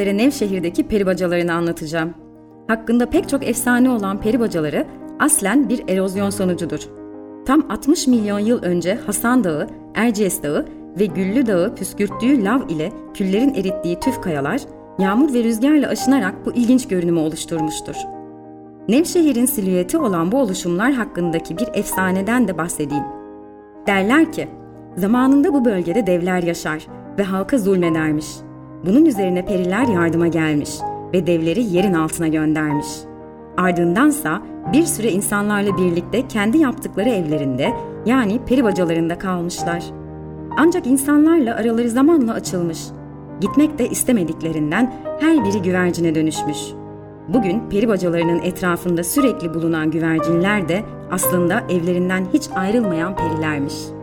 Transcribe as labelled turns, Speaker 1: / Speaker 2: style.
Speaker 1: Sizlere Nevşehir'deki peribacalarını anlatacağım. Hakkında pek çok efsane olan peribacaları aslen bir erozyon sonucudur. Tam 60 milyon yıl önce Hasan Dağı, Erciyes Dağı ve Güllü Dağı püskürttüğü lav ile küllerin erittiği tüf kayalar, yağmur ve rüzgarla aşınarak bu ilginç görünümü oluşturmuştur. Nevşehir'in silüeti olan bu oluşumlar hakkındaki bir efsaneden de bahsedeyim. Derler ki, zamanında bu bölgede devler yaşar ve halka zulmedermiş. Bunun üzerine periler yardıma gelmiş ve devleri yerin altına göndermiş. Ardındansa bir süre insanlarla birlikte kendi yaptıkları evlerinde yani peri bacalarında kalmışlar. Ancak insanlarla araları zamanla açılmış. Gitmek de istemediklerinden her biri güvercine dönüşmüş. Bugün peri bacalarının etrafında sürekli bulunan güvercinler de aslında evlerinden hiç ayrılmayan perilermiş.''